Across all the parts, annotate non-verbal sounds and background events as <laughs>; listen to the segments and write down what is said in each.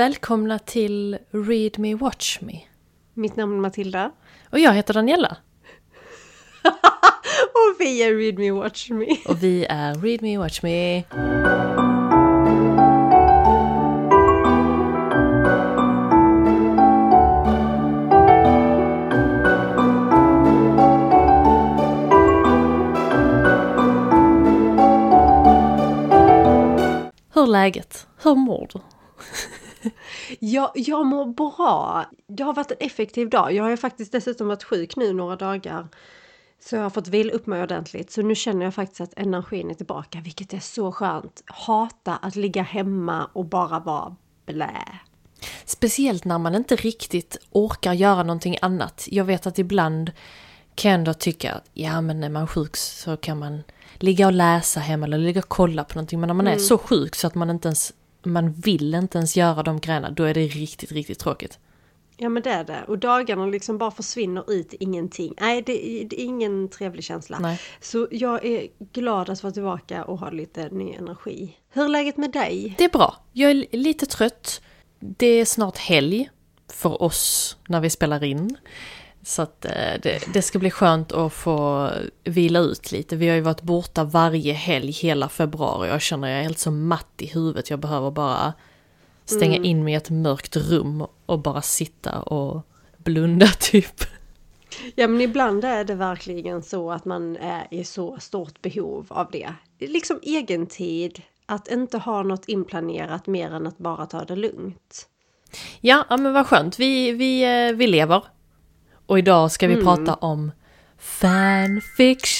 Välkomna till Read Me Watch Me. Mitt namn är Matilda. Och jag heter Daniela. <laughs> och vi är Read Me Watch Me. Och vi är Read Me Watch Me. Hur är läget? Hur mår du? <laughs> <laughs> jag, jag mår bra. Det har varit en effektiv dag. Jag har ju faktiskt dessutom varit sjuk nu några dagar. Så jag har fått vila upp mig ordentligt. Så nu känner jag faktiskt att energin är tillbaka, vilket är så skönt. Hata att ligga hemma och bara vara blä. Speciellt när man inte riktigt orkar göra någonting annat. Jag vet att ibland kan jag ändå tycka att ja men är man sjuk så kan man ligga och läsa hemma eller ligga och kolla på någonting. Men när man mm. är så sjuk så att man inte ens man vill inte ens göra de grejerna, då är det riktigt, riktigt tråkigt. Ja men det är det. Och dagarna liksom bara försvinner ut ingenting. Nej, det, det är ingen trevlig känsla. Nej. Så jag är glad att vara tillbaka och ha lite ny energi. Hur är läget med dig? Det är bra. Jag är lite trött. Det är snart helg för oss när vi spelar in. Så att eh, det, det, ska bli skönt att få vila ut lite. Vi har ju varit borta varje helg hela februari och jag känner jag är helt så matt i huvudet. Jag behöver bara stänga mm. in mig i ett mörkt rum och bara sitta och blunda <laughs> typ. Ja men ibland är det verkligen så att man är i så stort behov av det. Liksom egen tid, att inte ha något inplanerat mer än att bara ta det lugnt. Ja, ja men vad skönt. Vi, vi, eh, vi lever. Och idag ska vi mm. prata om fanfiction.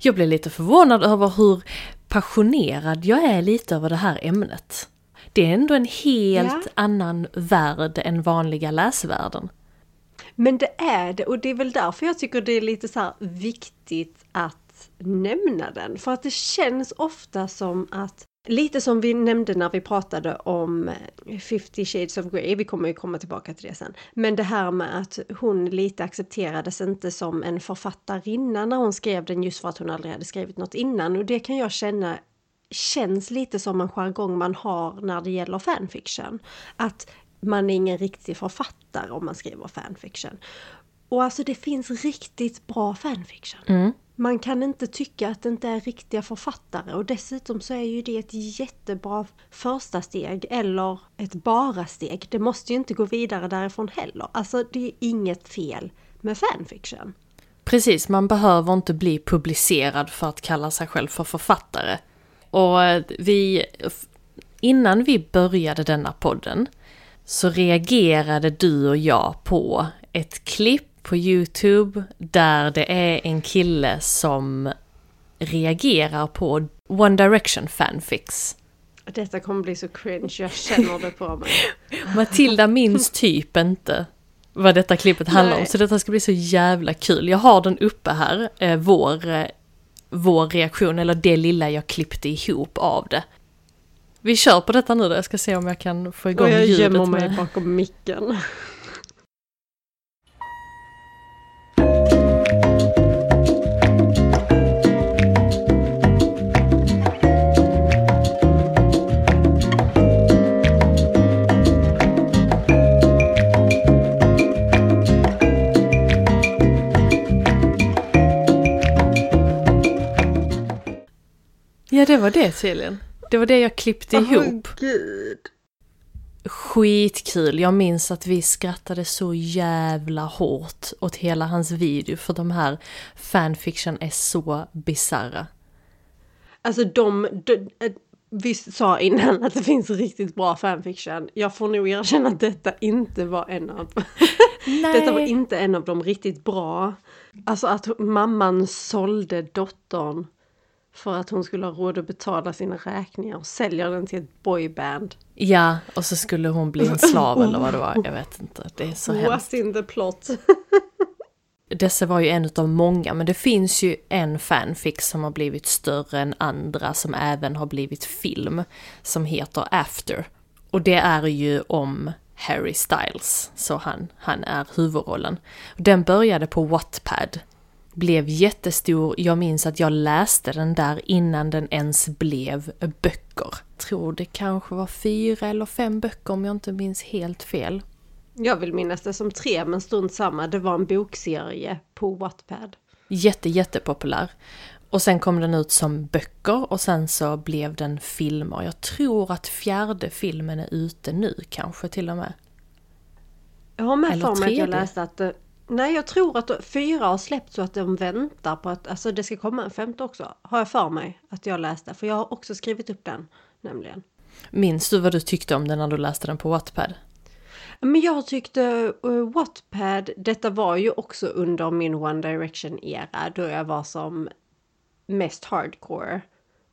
Jag blev lite förvånad över hur passionerad jag är lite över det här ämnet. Det är ändå en helt ja. annan värld än vanliga läsvärlden. Men det är det och det är väl därför jag tycker det är lite så viktigt att nämna den. För att det känns ofta som att Lite som vi nämnde när vi pratade om eh, 50 shades of Grey, vi kommer ju komma tillbaka till det sen. Men det här med att hon lite accepterades inte som en författarinna när hon skrev den just för att hon aldrig hade skrivit något innan. Och det kan jag känna känns lite som en jargong man har när det gäller fanfiction. Att man är ingen riktig författare om man skriver fanfiction. Och alltså det finns riktigt bra fanfiction. Mm man kan inte tycka att det inte är riktiga författare och dessutom så är ju det ett jättebra första steg eller ett bara-steg. Det måste ju inte gå vidare därifrån heller. Alltså det är inget fel med fanfiction. Precis, man behöver inte bli publicerad för att kalla sig själv för författare. Och eh, vi, innan vi började denna podden så reagerade du och jag på ett klipp på Youtube där det är en kille som reagerar på One Direction fanfics. Detta kommer bli så cringe, jag känner det på mig. <laughs> Matilda minns typ inte vad detta klippet handlar Nej. om, så detta ska bli så jävla kul. Jag har den uppe här, eh, vår, eh, vår reaktion, eller det lilla jag klippte ihop av det. Vi kör på detta nu då, jag ska se om jag kan få igång ljudet. Och jag gömmer mig bakom micken. Ja, det var det tydligen. Det var det jag klippte oh, ihop. Gud. Skitkul. Jag minns att vi skrattade så jävla hårt åt hela hans video för de här fanfiction är så bizarra. Alltså de, de, eh, vi sa innan att det finns riktigt bra fanfiction. Jag får nog erkänna att detta inte var en av... <laughs> detta var inte en av de riktigt bra. Alltså att mamman sålde dottern för att hon skulle ha råd att betala sina räkningar och säljer den till ett boyband. Ja, och så skulle hon bli en slav eller vad det var, jag vet inte. Det är så <laughs> What hemskt. in the plot? <laughs> Dessa var ju en av många, men det finns ju en fanfic som har blivit större än andra som även har blivit film, som heter After. Och det är ju om Harry Styles, så han, han är huvudrollen. Den började på Wattpad blev jättestor. Jag minns att jag läste den där innan den ens blev böcker. Tror det kanske var fyra eller fem böcker om jag inte minns helt fel. Jag vill minnas det som tre, men strunt samma. Det var en bokserie på Wattpad. Jätte, jättepopulär. Och sen kom den ut som böcker och sen så blev den filmer. Jag tror att fjärde filmen är ute nu kanske till och med. Jag har med för mig att jag läste att Nej, jag tror att fyra har släppt så att de väntar på att alltså det ska komma en femte också. Har jag för mig att jag läste. För jag har också skrivit upp den nämligen. Minns du vad du tyckte om den när du läste den på Wattpad? Men jag tyckte uh, Wattpad, detta var ju också under min One Direction-era då jag var som mest hardcore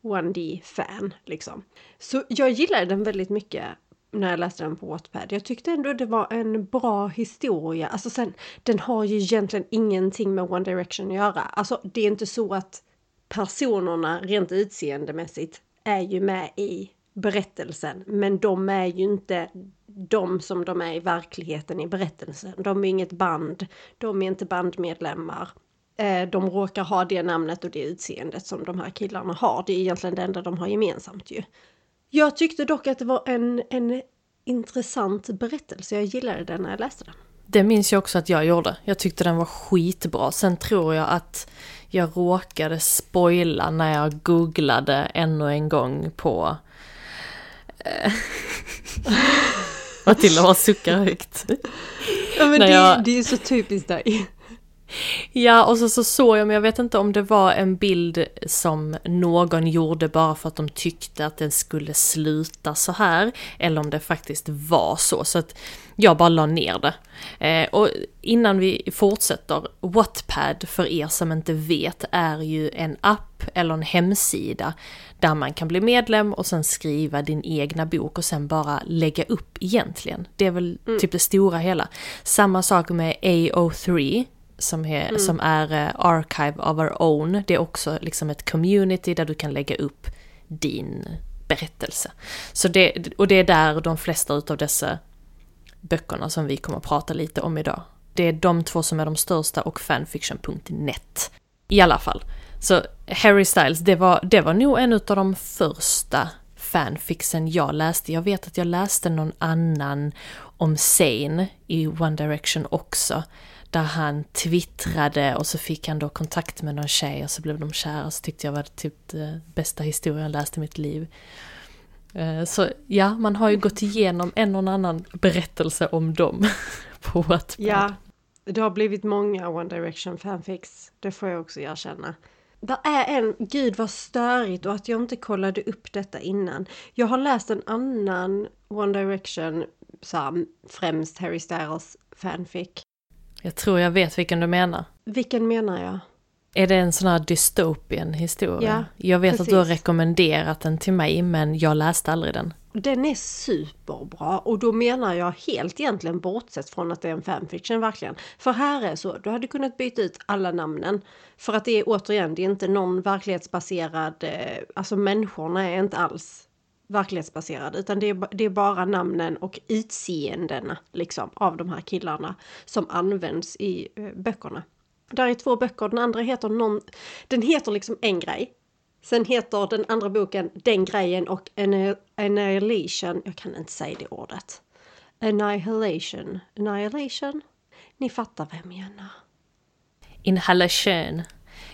1D-fan liksom. Så jag gillade den väldigt mycket när jag läste den på Wattpad. Jag tyckte ändå det var en bra historia. Alltså sen, den har ju egentligen ingenting med One Direction att göra. Alltså det är inte så att personerna rent utseendemässigt är ju med i berättelsen. Men de är ju inte de som de är i verkligheten i berättelsen. De är inget band, de är inte bandmedlemmar. Eh, de råkar ha det namnet och det utseendet som de här killarna har. Det är egentligen det enda de har gemensamt ju. Jag tyckte dock att det var en, en intressant berättelse. Jag gillade den när jag läste den. Det minns jag också att jag gjorde. Jag tyckte den var skitbra. Sen tror jag att jag råkade spoila när jag googlade ännu en gång på... Eh, <laughs> Matilda bara suckar högt. Ja men det, jag... det är så typiskt dig. Ja, och så, så såg jag, men jag vet inte om det var en bild som någon gjorde bara för att de tyckte att den skulle sluta så här, eller om det faktiskt var så. Så att jag bara la ner det. Eh, och innan vi fortsätter, Wattpad för er som inte vet är ju en app eller en hemsida där man kan bli medlem och sen skriva din egna bok och sen bara lägga upp egentligen. Det är väl mm. typ det stora hela. Samma sak med AO3 som är, mm. som är uh, Archive of Our Own. Det är också liksom ett community där du kan lägga upp din berättelse. Så det, och det är där de flesta utav dessa böckerna som vi kommer att prata lite om idag. Det är de två som är de största och fanfiction.net. I alla fall. Så Harry Styles, det var, det var nog en av de första fanfixen jag läste. Jag vet att jag läste någon annan om Zayn i One Direction också där han twittrade och så fick han då kontakt med någon tjej och så blev de kära. Så tyckte jag var typ det bästa historien jag läst i mitt liv. Eh, så ja, man har ju gått igenom en och annan berättelse om dem <laughs> på Wattpad. Ja, det har blivit många One Direction fanfics. Det får jag också erkänna. Det är en, gud vad störigt och att jag inte kollade upp detta innan. Jag har läst en annan One Direction, så här, främst Harry Styles fanfic. Jag tror jag vet vilken du menar. Vilken menar jag? Är det en sån här dystopian historia? Ja, Jag vet precis. att du har rekommenderat den till mig men jag läste aldrig den. Den är superbra och då menar jag helt egentligen bortsett från att det är en fanfiction verkligen. För här är så, du hade kunnat byta ut alla namnen. För att det är återigen, det är inte någon verklighetsbaserad, eh, alltså människorna är inte alls verklighetsbaserad utan det är, det är bara namnen och utseendena liksom av de här killarna som används i eh, böckerna. Där är två böcker, den andra heter någon, den heter liksom en grej. Sen heter den andra boken Den grejen och Annihilation, jag kan inte säga det ordet. Annihilation, Annihilation. Ni fattar vad jag menar. Inhalation.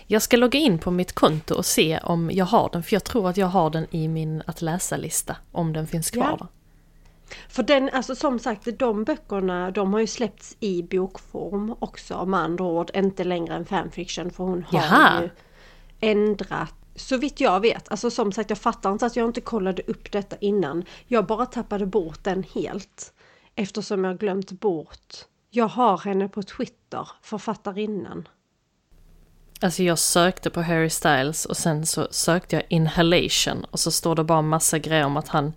Jag ska logga in på mitt konto och se om jag har den, för jag tror att jag har den i min att läsa-lista, om den finns kvar. Ja. För den, alltså som sagt, de böckerna, de har ju släppts i bokform också, med andra ord, inte längre än fanfiction, för hon har Jaha. ju ändrat så vitt jag vet, alltså som sagt jag fattar inte att jag inte kollade upp detta innan. Jag bara tappade bort den helt. Eftersom jag glömt bort. Jag har henne på Twitter, författarinnan. Alltså jag sökte på Harry Styles och sen så sökte jag inhalation och så står det bara massa grejer om att han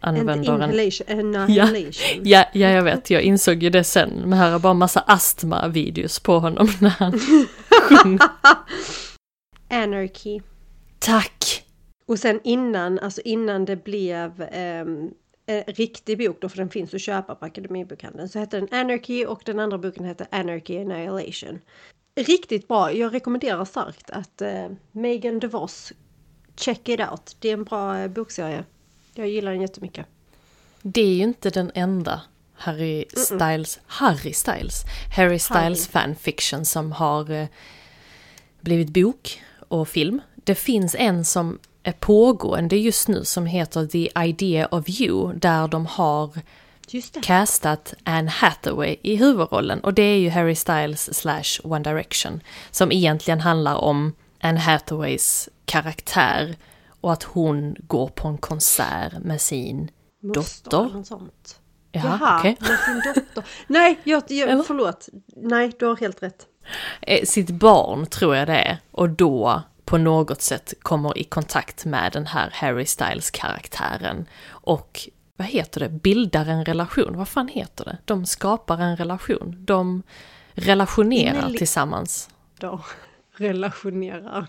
använder inhalation, <laughs> en... Annihilation. Ja, ja, ja, jag vet, jag insåg ju det sen. Men här är bara massa astma-videos på honom när han sjunger. <laughs> Anarchy. Tack! Och sen innan, alltså innan det blev um, en riktig bok då, för den finns att köpa på Akademibokhandeln, så hette den Anarchy och den andra boken hette Anarchy Annihilation. Riktigt bra. Jag rekommenderar starkt att uh, Megan DeVos, check it out. Det är en bra uh, bokserie. Jag gillar den jättemycket. Det är ju inte den enda Harry Styles, Harry Styles, Harry Styles Harry. fanfiction som har uh, blivit bok och film. Det finns en som är pågående just nu som heter The Idea of You där de har castat Anne Hathaway i huvudrollen och det är ju Harry Styles slash One Direction som egentligen handlar om Anne Hathaways karaktär och att hon går på en konsert med sin Moster, dotter. Sånt. Jaha, Jaha okay. med sin dotter. Nej, jag, jag, förlåt. Nej, du har helt rätt. Eh, sitt barn tror jag det är och då på något sätt kommer i kontakt med den här Harry Styles karaktären och vad heter det, bildar en relation. Vad fan heter det? De skapar en relation. De relationerar Inle tillsammans. De <laughs> relationerar.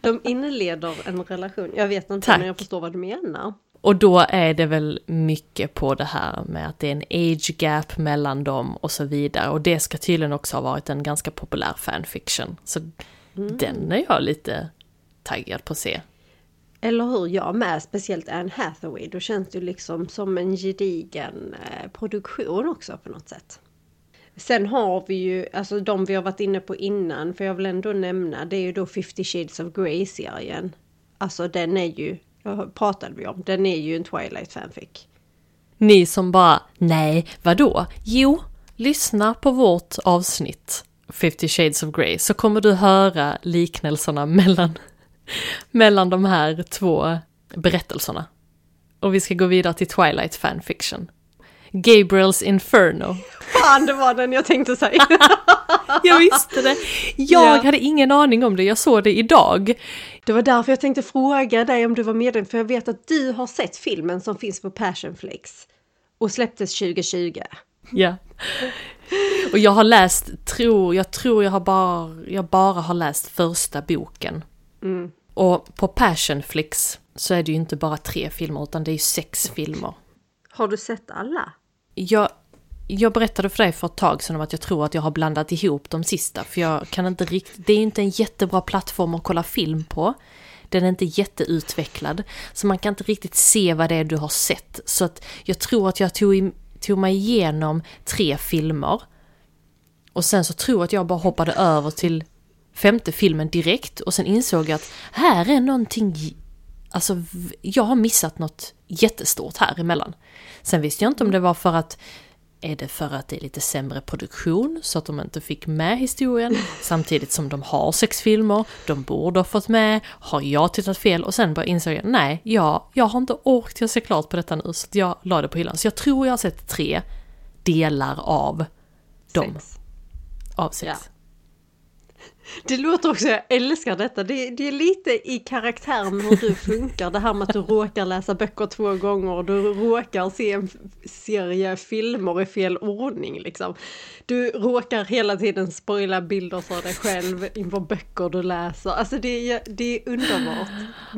De inleder en relation. Jag vet inte, Tack. men jag förstår vad du menar. Och då är det väl mycket på det här med att det är en age gap mellan dem och så vidare. Och det ska tydligen också ha varit en ganska populär fanfiction. Så mm. den är jag lite taggad på att se. Eller hur, jag med, speciellt Anne Hathaway. Då känns det liksom som en gedigen eh, produktion också på något sätt. Sen har vi ju, alltså de vi har varit inne på innan, för jag vill ändå nämna, det är ju då 50 Shades of Grey-serien. Alltså den är ju, pratade vi om, den är ju en Twilight fanfic. Ni som bara, nej, vadå? Jo, lyssna på vårt avsnitt 50 Shades of Grey så kommer du höra liknelserna <laughs> mellan <laughs> mellan de här två berättelserna. Och vi ska gå vidare till Twilight fanfiction. Gabriels Inferno. Fan, det var den jag tänkte säga. <laughs> jag visste det. Jag yeah. hade ingen aning om det, jag såg det idag. Det var därför jag tänkte fråga dig om du var medveten, för jag vet att du har sett filmen som finns på Passionflix och släpptes 2020. Ja. Och jag har läst, tror, jag tror jag har bara, jag bara har läst första boken. Mm. Och på Passionflix så är det ju inte bara tre filmer utan det är ju sex filmer. Har du sett alla? Jag, jag berättade för dig för ett tag sedan om att jag tror att jag har blandat ihop de sista för jag kan inte riktigt, det är ju inte en jättebra plattform att kolla film på. Den är inte jätteutvecklad så man kan inte riktigt se vad det är du har sett. Så att jag tror att jag tog, tog mig igenom tre filmer. Och sen så tror jag att jag bara hoppade över till femte filmen direkt och sen insåg jag att här är någonting, alltså jag har missat något jättestort här emellan. Sen visste jag inte om det var för att är det för att det är lite sämre produktion så att de inte fick med historien <laughs> samtidigt som de har sex filmer, de borde ha fått med, har jag tittat fel och sen bara insåg jag nej, jag, jag har inte orkat se klart på detta nu så jag la det på hyllan. Så jag tror jag har sett tre delar av dem. Sex. Av sex. Ja. Det låter också, jag älskar detta, det, det, är lite i karaktären hur du funkar. Det här med att du råkar läsa böcker två gånger du råkar se en serie filmer i fel ordning liksom. Du råkar hela tiden spoila bilder för dig själv inför böcker du läser. Alltså det är, det är underbart.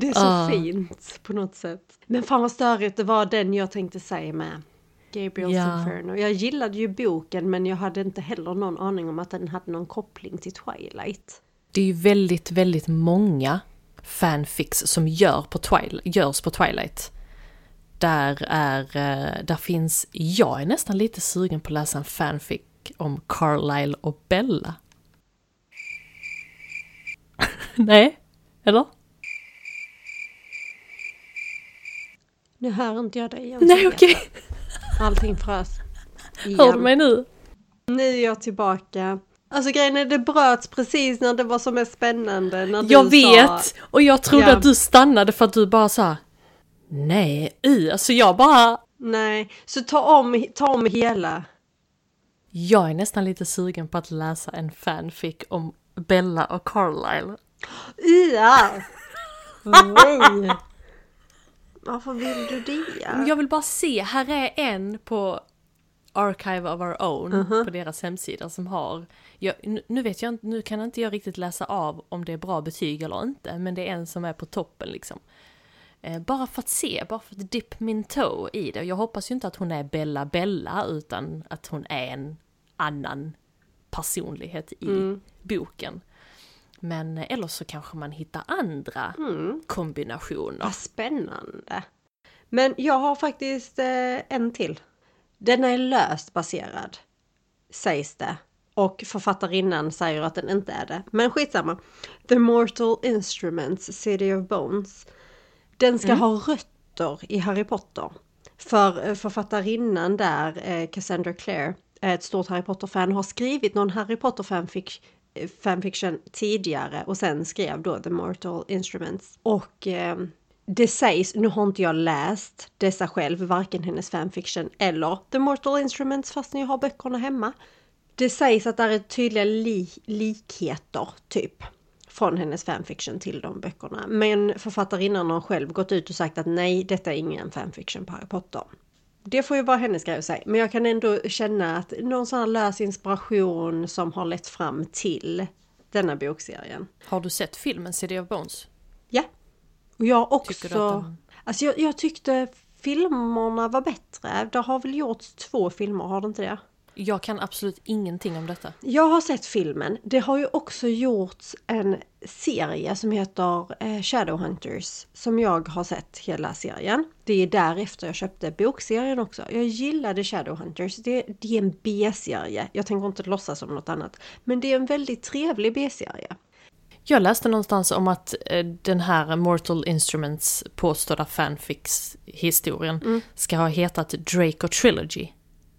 Det är så uh. fint på något sätt. Men fan vad störigt det var den jag tänkte säga med. Gabriels ja. Inferno. Jag gillade ju boken men jag hade inte heller någon aning om att den hade någon koppling till Twilight. Det är ju väldigt, väldigt många fanfics som gör på Twilight, görs på Twilight. Där är, eh, där finns, jag är nästan lite sugen på att läsa en fanfic om Carlisle och Bella. <laughs> Nej, eller? Nu hör inte jag dig igen. Nej, okej. Okay. Allting frös. Igen. Hör du mig nu? Nu är jag tillbaka. Alltså grejen är det bröts precis när det var som mest spännande. När jag vet! Sa, och jag trodde ja. att du stannade för att du bara sa Nej, i, alltså jag bara... Nej, så ta om, ta om hela. Jag är nästan lite sugen på att läsa en fanfic om Bella och Carlisle. Ja! <laughs> Nej! Varför vill du det? Jag vill bara se, här är en på Archive of Our Own uh -huh. på deras hemsida som har, jag, nu vet jag nu kan inte jag riktigt läsa av om det är bra betyg eller inte, men det är en som är på toppen liksom. Eh, bara för att se, bara för att dip min toe i det. Jag hoppas ju inte att hon är Bella Bella utan att hon är en annan personlighet i boken. Men eh, eller så kanske man hittar andra kombinationer. Vad spännande! Men jag har faktiskt eh, en till. Den är löst baserad, sägs det. Och författarinnan säger att den inte är det. Men skitsamma. The Mortal Instruments, City of Bones. Den ska ha rötter i Harry Potter. För eh, författarinnan där, Cassandra Clare, är ett stort Harry Potter-fan har skrivit någon Harry Potter-fanfic eh, fanfiction tidigare och sen skrev då The Mortal Instruments. Och eh, det sägs, nu har inte jag läst dessa själv, varken hennes fanfiction eller The Mortal Instruments fast jag har böckerna hemma. Det sägs att det är tydliga li likheter, typ, från hennes fanfiction till de böckerna. Men författarinnan har själv gått ut och sagt att nej, detta är ingen fanfiction på Harry Potter. Det får ju vara hennes grej att säga, men jag kan ändå känna att någon sån här lös inspiration som har lett fram till denna bokserien. Har du sett filmen City of Bones? Ja. Och jag också... den- Alltså jag, jag tyckte filmerna var bättre. Det har väl gjorts två filmer, har det inte det? Jag kan absolut ingenting om detta. Jag har sett filmen. Det har ju också gjorts en serie som heter eh, Shadowhunters. Som jag har sett hela serien. Det är därefter jag köpte bokserien också. Jag gillade Shadowhunters. Det, det är en B-serie. Jag tänker inte låtsas som något annat. Men det är en väldigt trevlig B-serie. Jag läste någonstans om att eh, den här Mortal Instruments påstådda fanfics-historien ska ha hetat Draco Trilogy.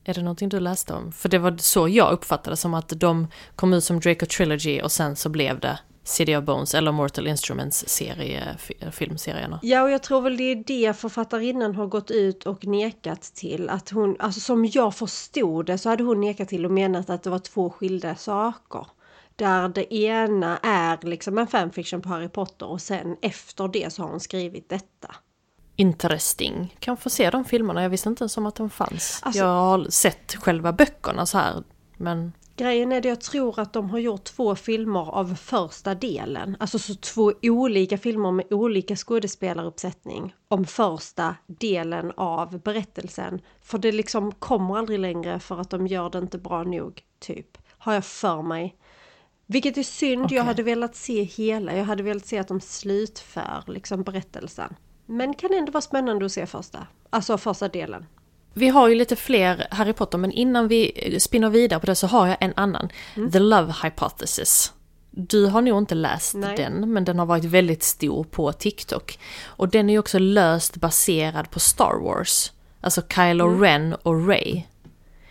Är det någonting du läste om? För det var så jag uppfattade som att de kom ut som Draco Trilogy och sen så blev det City of Bones eller Mortal Instruments serie, filmserierna. Ja, och jag tror väl det är det författarinnan har gått ut och nekat till. Att hon, alltså som jag förstod det så hade hon nekat till och menat att det var två skilda saker. Där det ena är liksom en fanfiction på Harry Potter och sen efter det så har hon skrivit detta. Interesting. Kan få se de filmerna, jag visste inte ens om att de fanns. Alltså- jag har sett själva böckerna så här, men Grejen är det jag tror att de har gjort två filmer av första delen. Alltså så två olika filmer med olika skådespelaruppsättning. Om första delen av berättelsen. För det liksom kommer aldrig längre för att de gör det inte bra nog, typ. Har jag för mig. Vilket är synd, Okej. jag hade velat se hela. Jag hade velat se att de slutför liksom berättelsen. Men kan ändå vara spännande att se första. Alltså första delen. Vi har ju lite fler Harry Potter, men innan vi spinner vidare på det så har jag en annan. The Love Hypothesis. Du har nog inte läst Nej. den, men den har varit väldigt stor på TikTok. Och den är ju också löst baserad på Star Wars. Alltså Kylo Ren och Rey.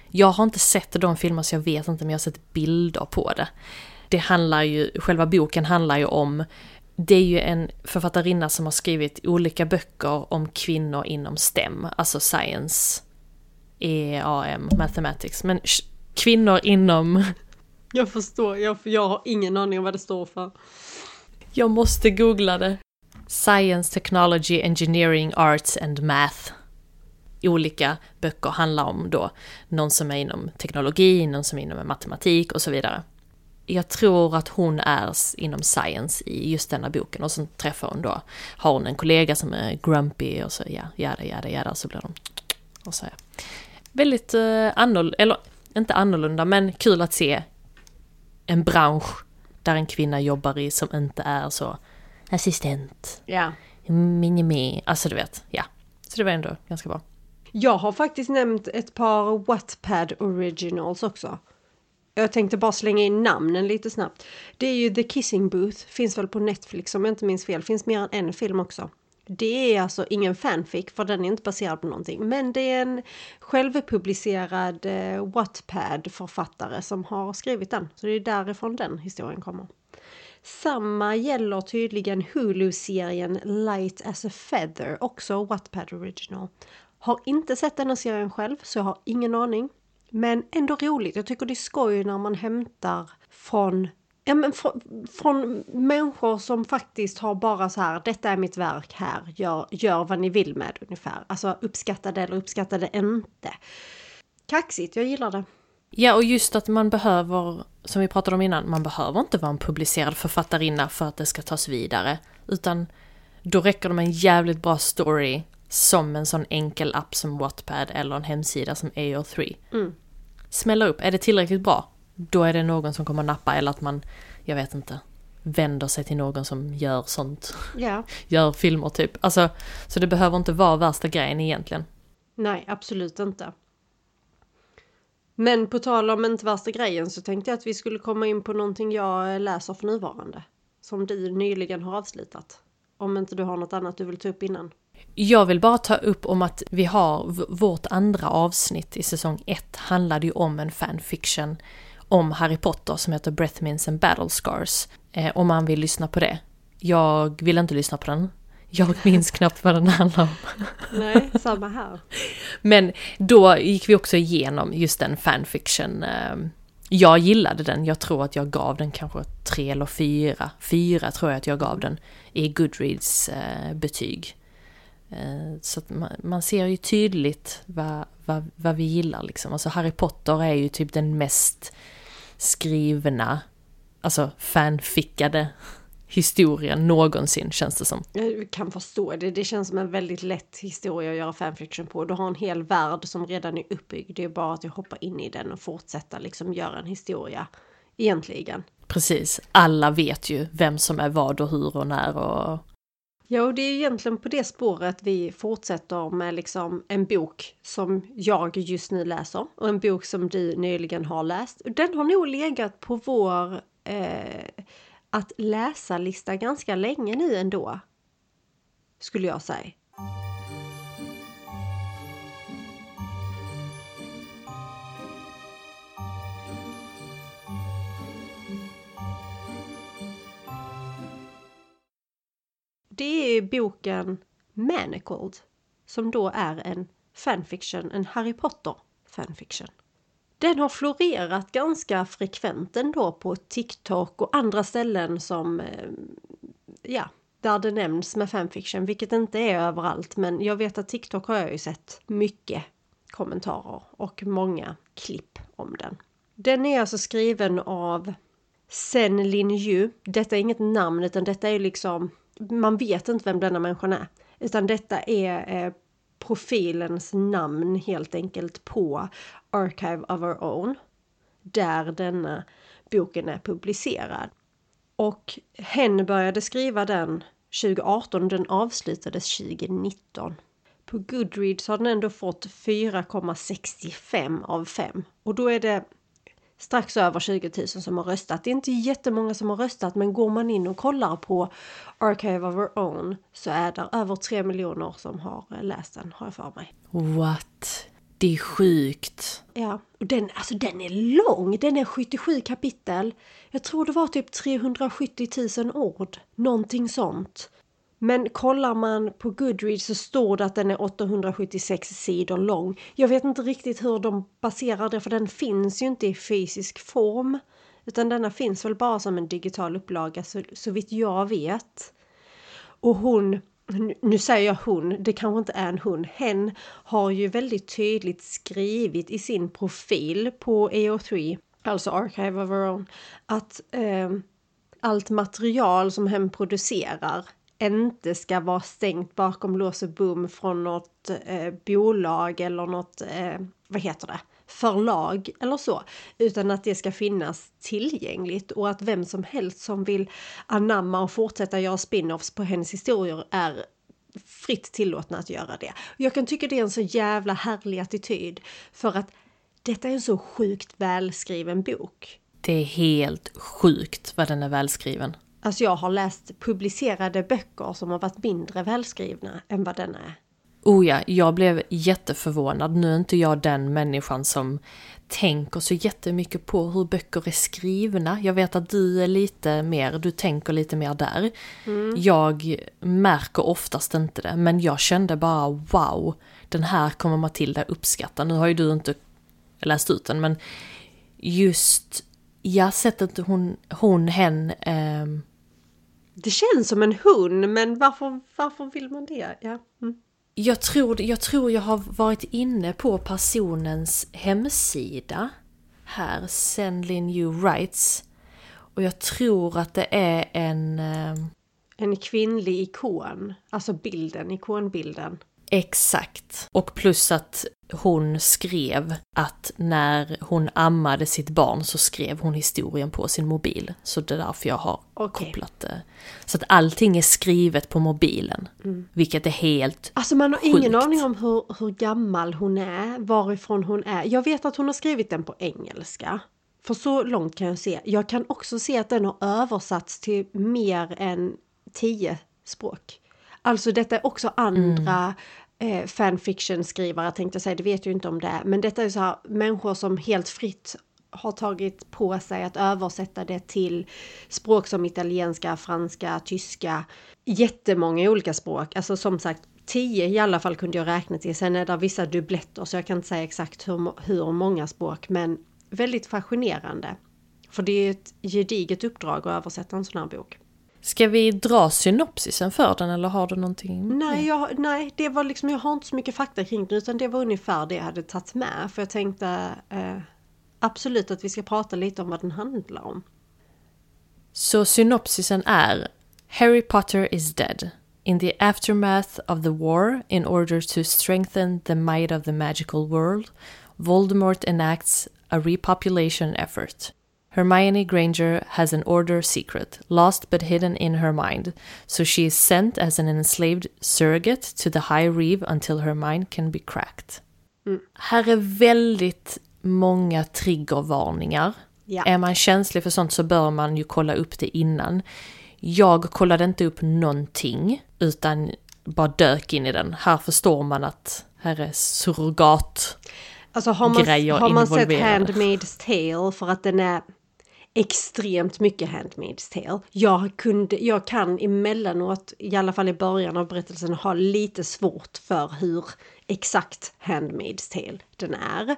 Jag har inte sett de filmer så jag vet inte, men jag har sett bilder på det. Det handlar ju, själva boken handlar ju om, det är ju en författarinna som har skrivit olika böcker om kvinnor inom STEM, alltså science, EAM, mathematics, men kvinnor inom, Jag förstår, jag, jag har ingen aning om vad det står för. jag måste googla det. Science, technology, engineering, arts and math. Olika böcker handlar om då någon som är inom teknologi, någon som är inom matematik och så vidare. Jag tror att hon är inom science i just denna boken och så träffar hon då, har hon en kollega som är grumpy och så ja, jada, jada, jada, så blir de och så ja. Väldigt eh, annorlunda, eller inte annorlunda, men kul att se en bransch där en kvinna jobbar i som inte är så assistent, Ja. minimi, alltså du vet, ja. Så det var ändå ganska bra. Jag har faktiskt nämnt ett par Wattpad originals också. Jag tänkte bara slänga in namnen lite snabbt. Det är ju The Kissing Booth, finns väl på Netflix om jag inte minns fel, finns mer än en film också. Det är alltså ingen fanfic för den är inte baserad på någonting. Men det är en självpublicerad eh, Wattpad-författare som har skrivit den. Så det är därifrån den historien kommer. Samma gäller tydligen Hulu-serien Light as a Feather, också Wattpad Original. Har inte sett den här serien själv, så jag har ingen aning. Men ändå roligt. Jag tycker det är skoj när man hämtar från, ja, men från, från människor som faktiskt har bara så här, detta är mitt verk här, gör, gör vad ni vill med ungefär. Alltså uppskatta det eller uppskatta det inte. Kaxigt, jag gillar det. Ja, och just att man behöver, som vi pratade om innan, man behöver inte vara en publicerad författarinna för att det ska tas vidare. Utan då räcker det med en jävligt bra story som en sån enkel app som Wattpad eller en hemsida som AO3. Mm. Smäller upp, är det tillräckligt bra? då är det någon som kommer nappa eller att man, jag vet inte, vänder sig till någon som gör sånt. Ja. <laughs> Gör filmer typ. Alltså, så det behöver inte vara värsta grejen egentligen. Nej, absolut inte. Men på tal om inte värsta grejen så tänkte jag att vi skulle komma in på någonting jag läser för nuvarande. Som du nyligen har avslutat. Om inte du har något annat du vill ta upp innan. Jag vill bara ta upp om att vi har vårt andra avsnitt i säsong 1 handlade ju om en fanfiction om Harry Potter som heter Breath Mints and Battle Scars. Eh, om man vill lyssna på det. Jag vill inte lyssna på den. Jag <laughs> minns knappt vad den handlar om. Nej, samma här. Men då gick vi också igenom just den fanfiction. eh, Jag gillade den, jag tror att jag gav den kanske tre eller fyra. Fyra tror jag att jag gav den i Goodreads eh, betyg. Eh, Så man, man ser ju tydligt vad, vad, vad vi gillar liksom. Alltså Harry Potter är ju typ den mest skrivna, alltså fanfickade historien någonsin känns det som. Jag kan förstå det. Det känns som en väldigt lätt historia att göra fanfiction på. Du har en hel värld som redan är uppbyggd. Det är bara att hoppa in i den och fortsätta liksom göra en historia. Egentligen. Precis, alla vet ju vem som är vad och hur och när och Ja, och det är egentligen på det spåret vi fortsätter med liksom en bok som jag just nu läser och en bok som du nyligen har läst. Den har nog legat på vår eh, att läsa-lista ganska länge nu ändå. Skulle jag säga. Det är boken Manacled som då är en fanfiction, en Harry Potter fanfiction. Den har florerat ganska frekvent ändå på TikTok och andra ställen som, eh, ja, där det nämns med fanfiction, vilket inte är överallt, men jag vet att TikTok har jag ju sett mycket kommentarer och många klipp om den. Den är alltså skriven av Sen Lin Yu. Detta är inget namn utan detta är liksom, man vet inte vem denna människan är. Utan detta är eh, profilens namn helt enkelt på Archive of Our Own. Där denna boken är publicerad. Och hen började skriva den 2018 den avslutades 2019. På Goodreads har den ändå fått 4,65 av 5. Och då är det strax över 20 000 som har röstat. Det är inte jättemånga som har röstat men går man in och kollar på Archive of Our Own så är det över 3 miljoner som har läst den, har jag för mig. What? Det är sjukt. Ja, och den, alltså den är lång, den är 77 kapitel. Jag tror det var typ 370 000 ord, någonting sånt. Men kollar man på Goodreads så står det att den är 876 sidor lång. Jag vet inte riktigt hur de baserar det för den finns ju inte i fysisk form. Utan denna finns väl bara som en digital upplaga så, så vitt jag vet. Och hon, nu- säger jag hon, det kanske inte är en hon, hen har ju väldigt tydligt skrivit i sin profil på AO3, alltså Archive of Our Own, att eh, allt material som hen producerar inte ska vara stängt bakom lås och bom från något eh, bolag eller något, eh, vad heter det, förlag eller så. Utan att det ska finnas tillgängligt och att vem som helst som vill anamma och fortsätta göra spin-offs på hennes historier är fritt tillåtna att göra det. Jag kan tycka det är en så jävla härlig attityd för att detta är en så sjukt välskriven bok. Det är helt sjukt vad den är välskriven. Alltså jag har läst publicerade böcker som har varit mindre välskrivna än vad denna är. Oh ja, jag blev jätteförvånad. Nu är inte jag den människan som tänker så jättemycket på hur böcker är skrivna. Jag vet att du är lite mer, du tänker lite mer där. Jag märker oftast inte det, men jag kände bara wow, den här kommer Matilda uppskatta. Nu har ju du inte läst ut den, men just, jag sättet hon, hon, hen, ehm, Det känns som en hund, men varför, varför vill man det? Ja. Mm. Jag tror, jag tror jag har varit inne på personens hemsida här, Senlin You Writes. Och jag tror att det är en... eh, En kvinnlig ikon, alltså bilden, ikonbilden. Exakt. Och plus att hon skrev att när hon ammade sitt barn så skrev hon historien på sin mobil. Så det är därför jag har Okej. kopplat det. Så att allting är skrivet på mobilen. Vilket är helt Alltså man har ingen Sjukt. aning om hur, hur gammal hon är, varifrån hon är. Jag vet att hon har skrivit den på engelska. För så långt kan jag se. Jag kan också se att den har översatts till mer än tio språk. Alltså detta är också andra eh, fanfiction-skrivare tänkte jag säga, det vet ju inte om det är. Men detta är så här människor som helt fritt har tagit på sig att översätta det till språk som italienska, franska, tyska. Jättemånga olika språk. Alltså som sagt, tio i alla fall kunde jag räkna till. Sen är det vissa dubbletter så jag kan inte säga exakt hur, hur många språk. Men väldigt fascinerande. För det är ett gediget uppdrag att översätta en sån här bok. Ska vi dra synopsisen för den eller har du någonting? Nej, jag, nej, det var liksom, jag har inte så mycket fakta kring det utan det var ungefär det jag hade tagit med. För jag tänkte eh, absolut att vi ska prata lite om vad den handlar om. Så synopsisen är Harry Potter is dead. In the aftermath of the war, in order to strengthen the might of the magical world, Voldemort enacts a repopulation effort. Hermione Granger has an order secret, lost but hidden in her mind, so she is sent as an enslaved surrogate to the High Reeve until her mind can be cracked. Här är väldigt många triggervarningar. Ja. Är man känslig för sånt så bör man ju kolla upp det innan. Jag kollade inte upp någonting, utan bara dök in i den. Här förstår man att här är surrogat. Alltså har man, har man sett. Handmaid's Tale för att den är extremt mycket Handmaid's Tale. Jag, kunde, jag kan emellanåt, i alla fall i början av berättelsen, ha lite svårt för hur exakt Handmaid's Tale den är.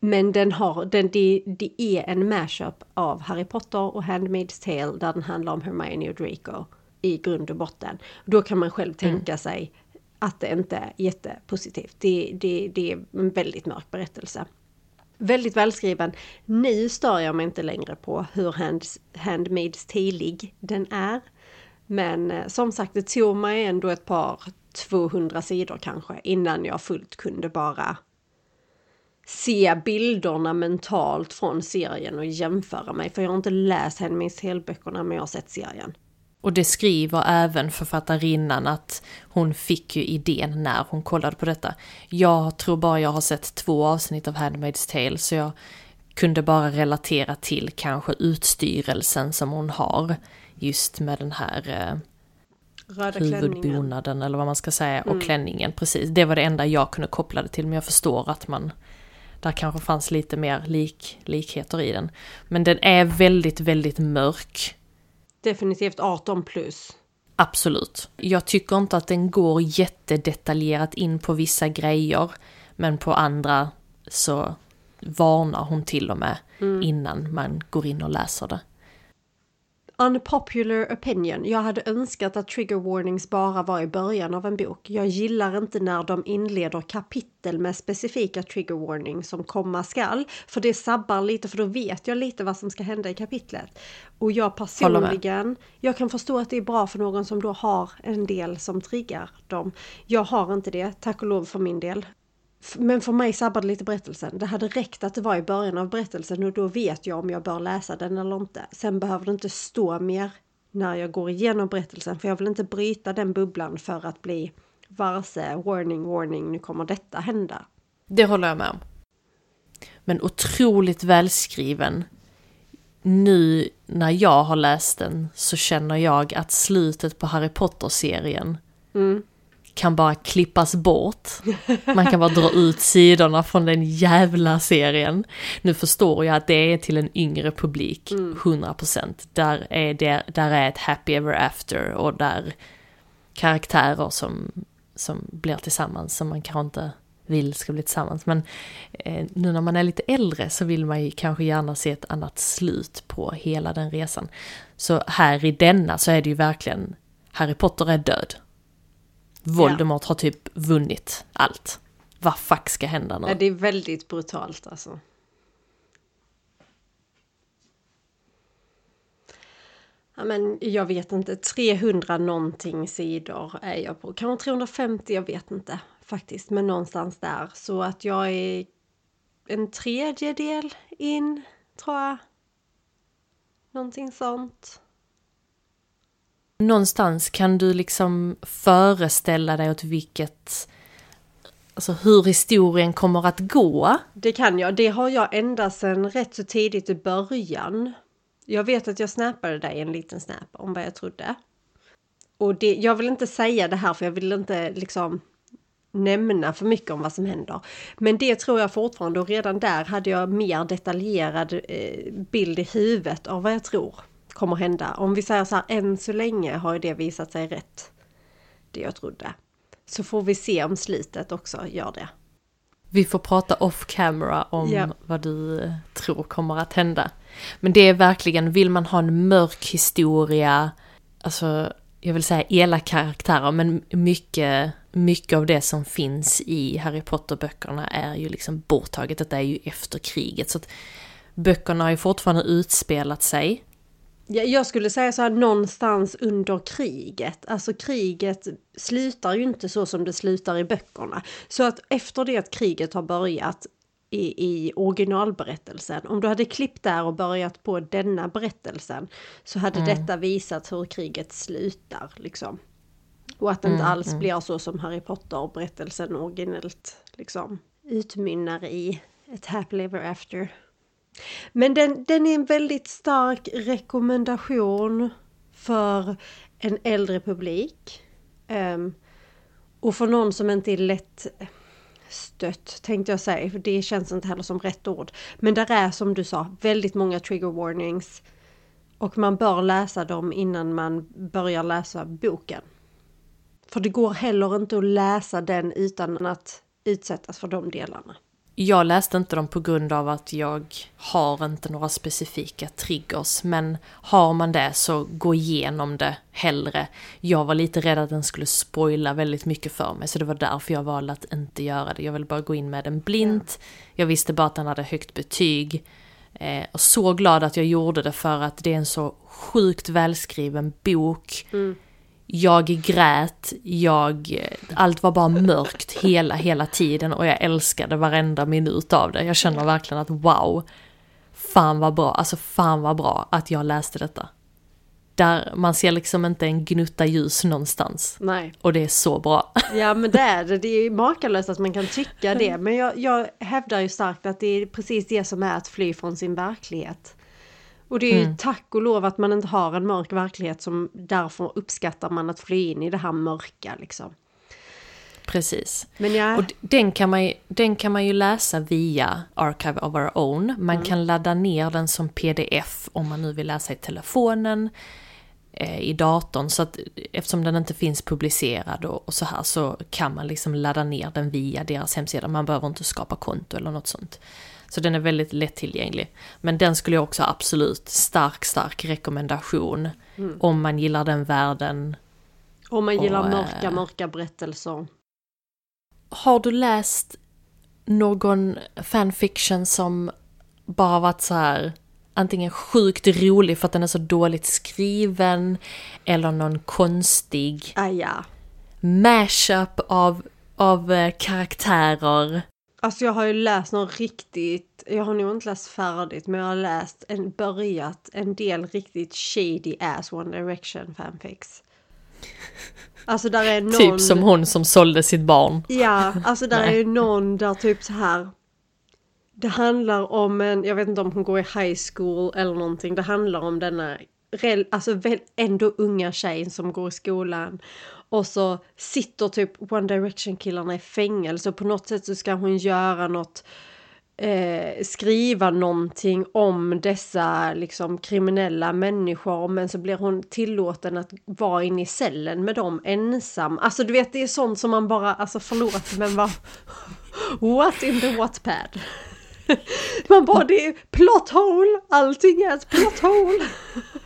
Men den har, den, det, det är en mashup av Harry Potter och Handmaid's Tale där den handlar om Hermione och Draco i grund och botten. Då kan man själv tänka sig att det inte är jättepositivt. Det, det, det är en väldigt mörk berättelse. Väldigt välskriven. Nu stör jag mig inte längre på hur hands, Handmaid's Tale den är. Men eh, som sagt, det tog mig ändå ett par 200 sidor kanske innan jag fullt kunde bara se bilderna mentalt från serien och jämföra mig. För jag har inte läst Handmaid's tale men jag har sett serien. Och det skriver även författarinnan att hon fick ju idén när hon kollade på detta. Jag tror bara jag har sett två avsnitt av Handmaid's Tale så jag kunde bara relatera till kanske utstyrelsen som hon har just med den här eh, Röda klänningen. huvudbonaden eller vad man ska säga och klänningen. Precis, det var det enda jag kunde koppla det till men jag förstår att man där kanske fanns lite mer lik, likheter i den. Men den är väldigt, väldigt mörk. Definitivt 18 plus. Absolut. Jag tycker inte att den går jättedetaljerat in på vissa grejer, men på andra så varnar hon till och med innan man går in och läser det. Unpopular opinion. Jag hade önskat att trigger warnings bara var i början av en bok. Jag gillar inte när de inleder kapitel med specifika trigger warnings som komma skall. För det sabbar lite, för då vet jag lite vad som ska hända i kapitlet. Och jag personligen, jag kan förstå att det är bra för någon som då har en del som triggar dem. Jag har inte det, tack och lov för min del. Men för mig sabbade lite berättelsen. Det hade räckt att det var i början av berättelsen och då vet jag om jag bör läsa den eller inte. Sen behöver det inte stå mer när jag går igenom berättelsen för jag vill inte bryta den bubblan för att bli varse, warning, warning, nu kommer detta hända. Det håller jag med om. Men otroligt välskriven. Nu när jag har läst den så känner jag att slutet på Harry Potter-serien kan bara klippas bort. Man kan bara dra ut sidorna från den jävla serien. Nu förstår jag att det är till en yngre publik, 100%. Där är, det, där är ett happy ever after och där karaktärer som, som blir tillsammans som man kanske inte vill ska bli tillsammans. Men eh, nu när man är lite äldre så vill man ju kanske gärna se ett annat slut på hela den resan. Så här i denna så är det ju verkligen Harry Potter är död. Voldemort har typ vunnit allt. Vad fuck ska hända Ja, nu? det är väldigt brutalt alltså. Ja, men jag vet inte, 300 någonting sidor är jag på. Kanske 350, jag vet inte faktiskt. Men någonstans där. Så att jag är en tredjedel in, tror jag. Någonting sånt. Någonstans kan du liksom föreställa dig åt vilket... Alltså hur historien kommer att gå. Det kan jag. Det har jag ända sedan rätt så tidigt i början. Jag vet att jag snappade dig en liten snap om vad jag trodde. Och det, jag vill inte säga det här för jag vill inte liksom nämna för mycket om vad som händer. Men det tror jag fortfarande och redan där hade jag mer detaljerad eh, bild i huvudet av vad jag tror kommer hända. Om vi säger så här, än så länge har ju det visat sig rätt. Det jag trodde. Så får vi se om slutet också gör det. Vi får prata off camera om ja. vad du tror kommer att hända. Men det är verkligen, vill man ha en mörk historia, alltså jag vill säga elaka karaktärer, men mycket, mycket av det som finns i Harry Potter-böckerna är ju liksom borttaget. Detta är ju efter kriget. Så att böckerna har ju fortfarande utspelat sig. Jag skulle säga så här någonstans under kriget. Alltså kriget slutar ju inte så som det slutar i böckerna. Så att efter det att kriget har börjat i, i originalberättelsen. Om du hade klippt där och börjat på denna berättelsen så hade mm. detta visat hur kriget slutar liksom. Och att det inte mm, alls mm. blir så som Harry Potter-berättelsen originellt liksom utmynnar i ett happily ever after. Men den, den är en väldigt stark rekommendation för en äldre publik. Um, och för någon som inte är lätt eh, stött tänkte jag säga, för det känns inte heller som rätt ord. Men där är som du sa väldigt många trigger warnings. Och man bör läsa dem innan man börjar läsa boken. För det går heller inte att läsa den utan att utsättas för de delarna. Jag läste inte dem på grund av att jag har inte några specifika triggers, men har man det så gå igenom det hellre. Jag var lite rädd att den skulle spoila väldigt mycket för mig, så det var därför jag valde att inte göra det. Jag ville bara gå in med den blint. Jag visste bara att den hade högt betyg. Eh, och så glad att jag gjorde det för att det är en så sjukt välskriven bok. Mm jag grät, jag, allt var bara mörkt hela, hela tiden och jag älskade varenda minut av det. Jag känner verkligen att wow, fan vad bra, alltså fan vad bra att jag läste detta. Där man ser liksom inte en gnutta ljus någonstans. Nej. Och det är så bra. Ja men det är det, det är makalöst att man kan tycka det. Men jag, jag hävdar ju starkt att det är precis det som är att fly från sin verklighet. Och det är ju mm. tack och lov att man inte har en mörk verklighet som därför uppskattar man att fly in i det här mörka liksom. Precis. Jag... Och den kan, man ju, den kan man ju läsa via Archive of Our Own. Man mm. kan ladda ner den som pdf om man nu vill läsa i telefonen, eh, i datorn. Så att eftersom den inte finns publicerad och, och, så här så kan man liksom ladda ner den via deras hemsida. Man behöver inte skapa konto eller något sånt. Så den är väldigt lättillgänglig. Men den skulle jag också absolut stark, stark rekommendation. Mm. Om man gillar den världen. Om man gillar och, mörka, äh, mörka berättelser. Har du läst någon fanfiction som bara varit så här antingen sjukt rolig för att den är så dåligt skriven eller någon konstig ah, ja. mashup av, av eh, karaktärer Alltså jag har ju läst någon riktigt, jag har nog inte läst färdigt men jag har läst en, börjat en del riktigt shady ass One Direction fanfics. Alltså där är någon... Typ som hon som sålde sitt barn. Ja, alltså där är ju någon där typ så här. Det handlar om en, jag vet inte om hon går i high school eller någonting. Det handlar om denna, alltså ändå unga tjej som går i skolan. Och så sitter typ One Direction killarna i fängelse och på något sätt så ska hon göra något eh, skriva någonting om dessa liksom kriminella människor men så blir hon tillåten att vara inne i cellen med dem ensam. Alltså du vet det är sånt som man bara, alltså förlåt men vad... <laughs> What in the Wattpad? <laughs> Man bara, det är plot hole, allting är ett plot hole.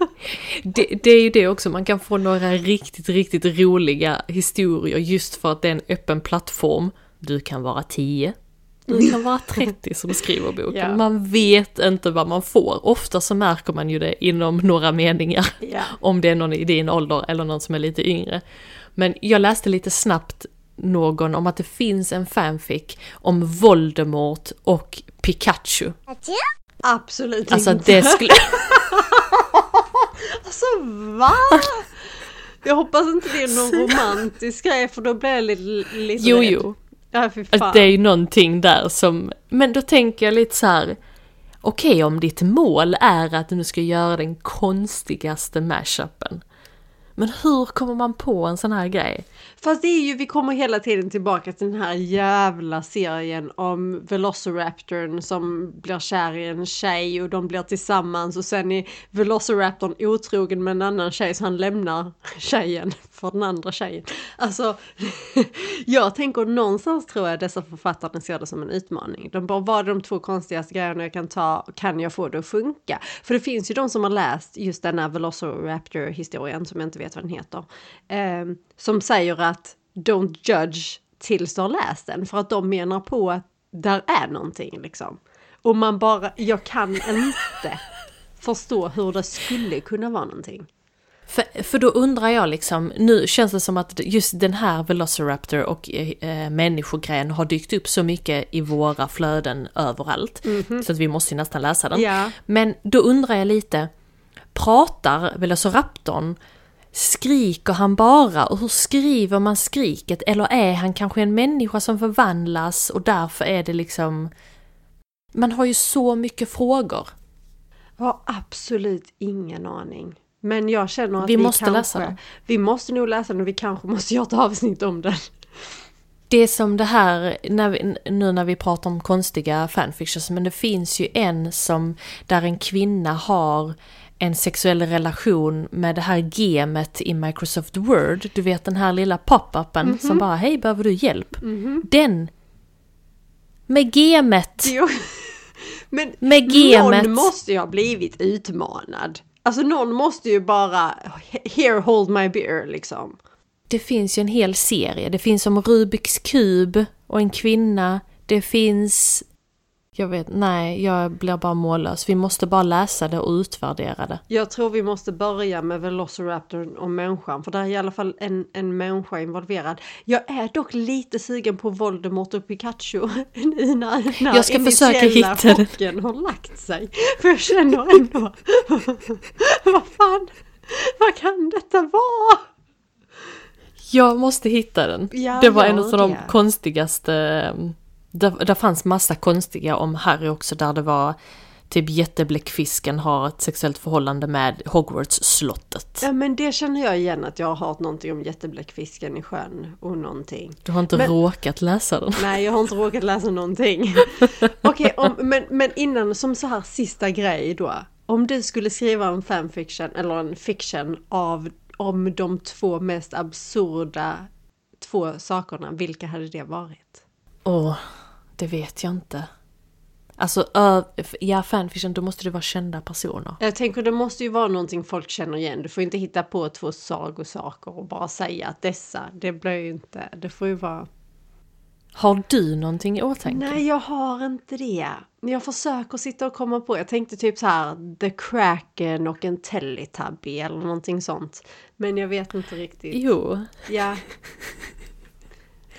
<laughs> Det, det, är ju det också, man kan få några riktigt, riktigt roliga historier just för att det är en öppen plattform. Du kan vara 10, Du kan vara <laughs> 30 som skriver boken. Ja. Man vet inte vad man får. Ofta så märker man ju det inom några meningar. Ja. Om det är någon i din ålder eller någon som är lite yngre. Men jag läste lite snabbt någon om att det finns en fanfic om Voldemort och Pikachu. Absolut Alltså inte. det skulle... <laughs> Alltså va? Jag hoppas inte det är någon <laughs> romantisk grej för då blir jag lite, lite Jo, rädd. jo. Ja, fan. det är ju någonting där som... Men då tänker jag lite så här. Okej, om ditt mål är att du ska göra den konstigaste mashupen. Men hur kommer man på en sån här grej? Fast det är ju, vi kommer hela tiden tillbaka till den här jävla serien om Velociraptorn som blir kär i en tjej och de blir tillsammans och sen är Velociraptorn otrogen med en annan tjej så han lämnar tjejen för den andra tjejen. Alltså, <laughs> jag tänker någonstans tror jag dessa författarna ser det som en utmaning. De bara, vad är de två konstigaste grejerna jag kan ta, kan jag få det att funka? För det finns ju de som har läst just den här Velociraptor-historien som jag inte vet vad den heter. Eh, som säger att don't judge tills du har läst den. För att de menar på att där är någonting liksom. Och man bara, jag kan inte <laughs> förstå hur det skulle kunna vara någonting. För, för då undrar jag liksom, nu känns det som att just den här Velociraptor och eh, människogrejen har dykt upp så mycket i våra flöden överallt. Så att vi måste ju nästan läsa den. Ja. Men då undrar jag lite, pratar Velociraptorn Skriker han bara och hur skriver man skriket? Eller är han kanske en människa som förvandlas och därför är det liksom... Man har ju så mycket frågor. Jag har absolut ingen aning. Men jag känner att Vi vi, måste kanske, läsa den. Vi måste nog läsa den och vi kanske måste <laughs> göra ett avsnitt om den. Det är som det här, när vi, nu när vi pratar om konstiga fanfictions, men det finns ju en som, där en kvinna har en sexuell relation med det här gemet i Microsoft Word. Du vet den här lilla pop-upen som bara, hej behöver du hjälp? Den! Med gemet! Jo. <laughs> Men Med gemet. någon måste ju ha blivit utmanad. Alltså någon måste ju bara, here hold my beer liksom. Det finns ju en hel serie. Det finns om Rubiks kub och en kvinna. Det finns... Jag vet, nej, jag blir bara mållös. Vi måste bara läsa det och utvärdera det. Jag tror vi måste börja med Velociraptorn och människan för där är i alla fall en, en människa involverad. Jag är dock lite sugen på Voldemort och Pikachu <laughs> nu när, när Jag ska försöka hitta chocken har lagt sig. För jag känner ändå, <laughs> vad fan, vad kan detta vara? Jag måste hitta den. Ja, det var en av de konstigaste... Där, där fanns massa konstiga om Harry också där det var typ jättebläckfisken har ett sexuellt förhållande med Hogwarts-slottet. Ja men det känner jag igen att jag har hört någonting om jättebläckfisken i sjön och någonting. Du har inte Men- råkat läsa den. Nej, jag har inte råkat läsa någonting. <laughs> Okej, om- men, men innan som så här sista grej då. Om du skulle skriva en fanfiction eller en fiction av om de två mest absurda två sakerna, vilka hade det varit? Åh, det vet jag inte. Alltså, ja fanfiction, då måste det vara kända personer. Jag tänker det måste ju vara någonting folk känner igen. Du får inte hitta på två sagosaker och bara säga att dessa, det blir ju inte, det får ju vara Har du någonting i åtanke? Nej, jag har inte det. Jag försöker sitta och komma på. Jag tänkte typ så här The Kraken och en Teletubby eller någonting sånt. Men jag vet inte riktigt. Jo. Ja. <laughs>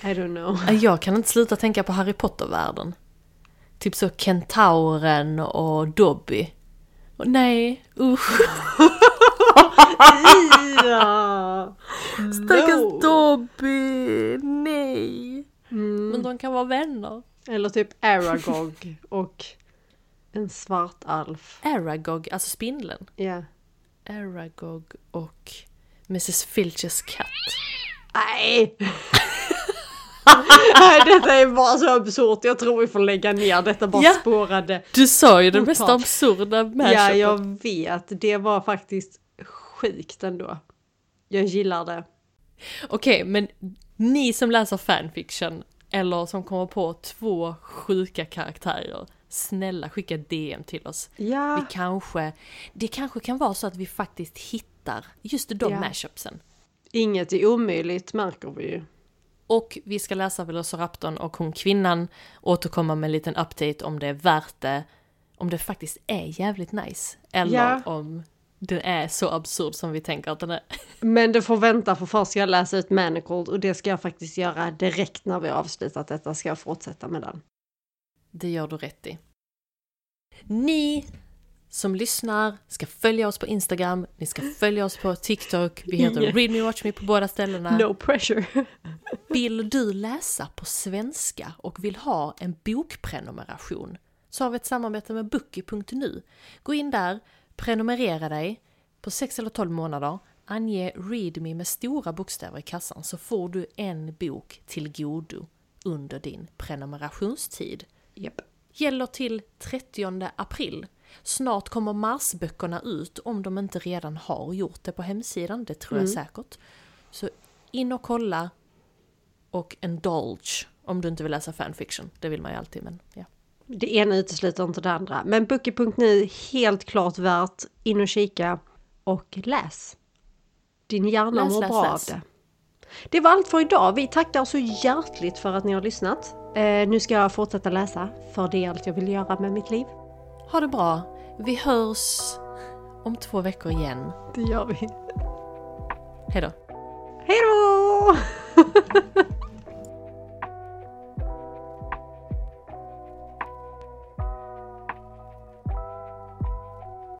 I don't know. Jag kan inte sluta tänka på Harry Potter-världen. Typ så Kentauren och Dobby. Och nej, usch. ja. Stackars No. Dobby, nej. Mm. Men de kan vara vänner. Eller typ Aragog och en svart alf. Aragog, alltså spindeln. Ja. Aragog och Mrs Filches katt. Nej! <laughs> Detta är bara så absurt. Jag tror vi får lägga ner detta. Bara Ja. spårade. Du sa ju Otal. mest absurda Ja, mashupen. jag vet. Det var faktiskt sjukt ändå. Jag gillar det. Okej, men ni som läser fanfiction eller som kommer på två sjuka karaktärer, snälla skicka DM till oss. Ja, Vi kanske, det kanske kan vara så att vi faktiskt hittar just de Ja. mashupsen. inget är omöjligt märker vi ju. Och vi ska läsa Velociraptorn och hon kvinnan återkomma med en liten update om det är värt det. Om det faktiskt är jävligt nice. Eller Ja. om den är så absurd som vi tänker att den är. Men det får vänta för först ska jag läsa ut Manacled och det ska jag faktiskt göra direkt när vi har avslutat detta ska jag fortsätta med den. Det gör du rätt i. Ni som lyssnar ska följa oss på Instagram, ni ska <gasps> följa oss på TikTok, vi heter Yeah. Read Me Watch Me på båda ställena. No pressure. <laughs> Vill du läsa på svenska och vill ha en bokprenumeration så har vi ett samarbete med Bookie.nu. Gå in där, prenumerera dig på 6 eller 12 månader, ange ReadMe med stora bokstäver i kassan så får du en bok till godo under din prenumerationstid. Japp. Gäller till 30 april. Snart kommer marsböckerna ut om de inte redan har gjort det på hemsidan, det tror jag säkert. Så in och kolla och indulge om du inte vill läsa fanfiction. Det vill man ju alltid men ja. Det ena utesluter inte det andra. Men Bookie.nu helt klart värt in och kika och läs. Din hjärna Läs, mår läs, bra läs. av det. Det var allt för idag. Vi tackar så hjärtligt för att ni har lyssnat. Eh, nu ska jag fortsätta läsa, för det är allt jag vill göra med mitt liv. Ha det bra. Vi hörs om två veckor igen. Det gör vi. Hejdå. Hej då! <laughs>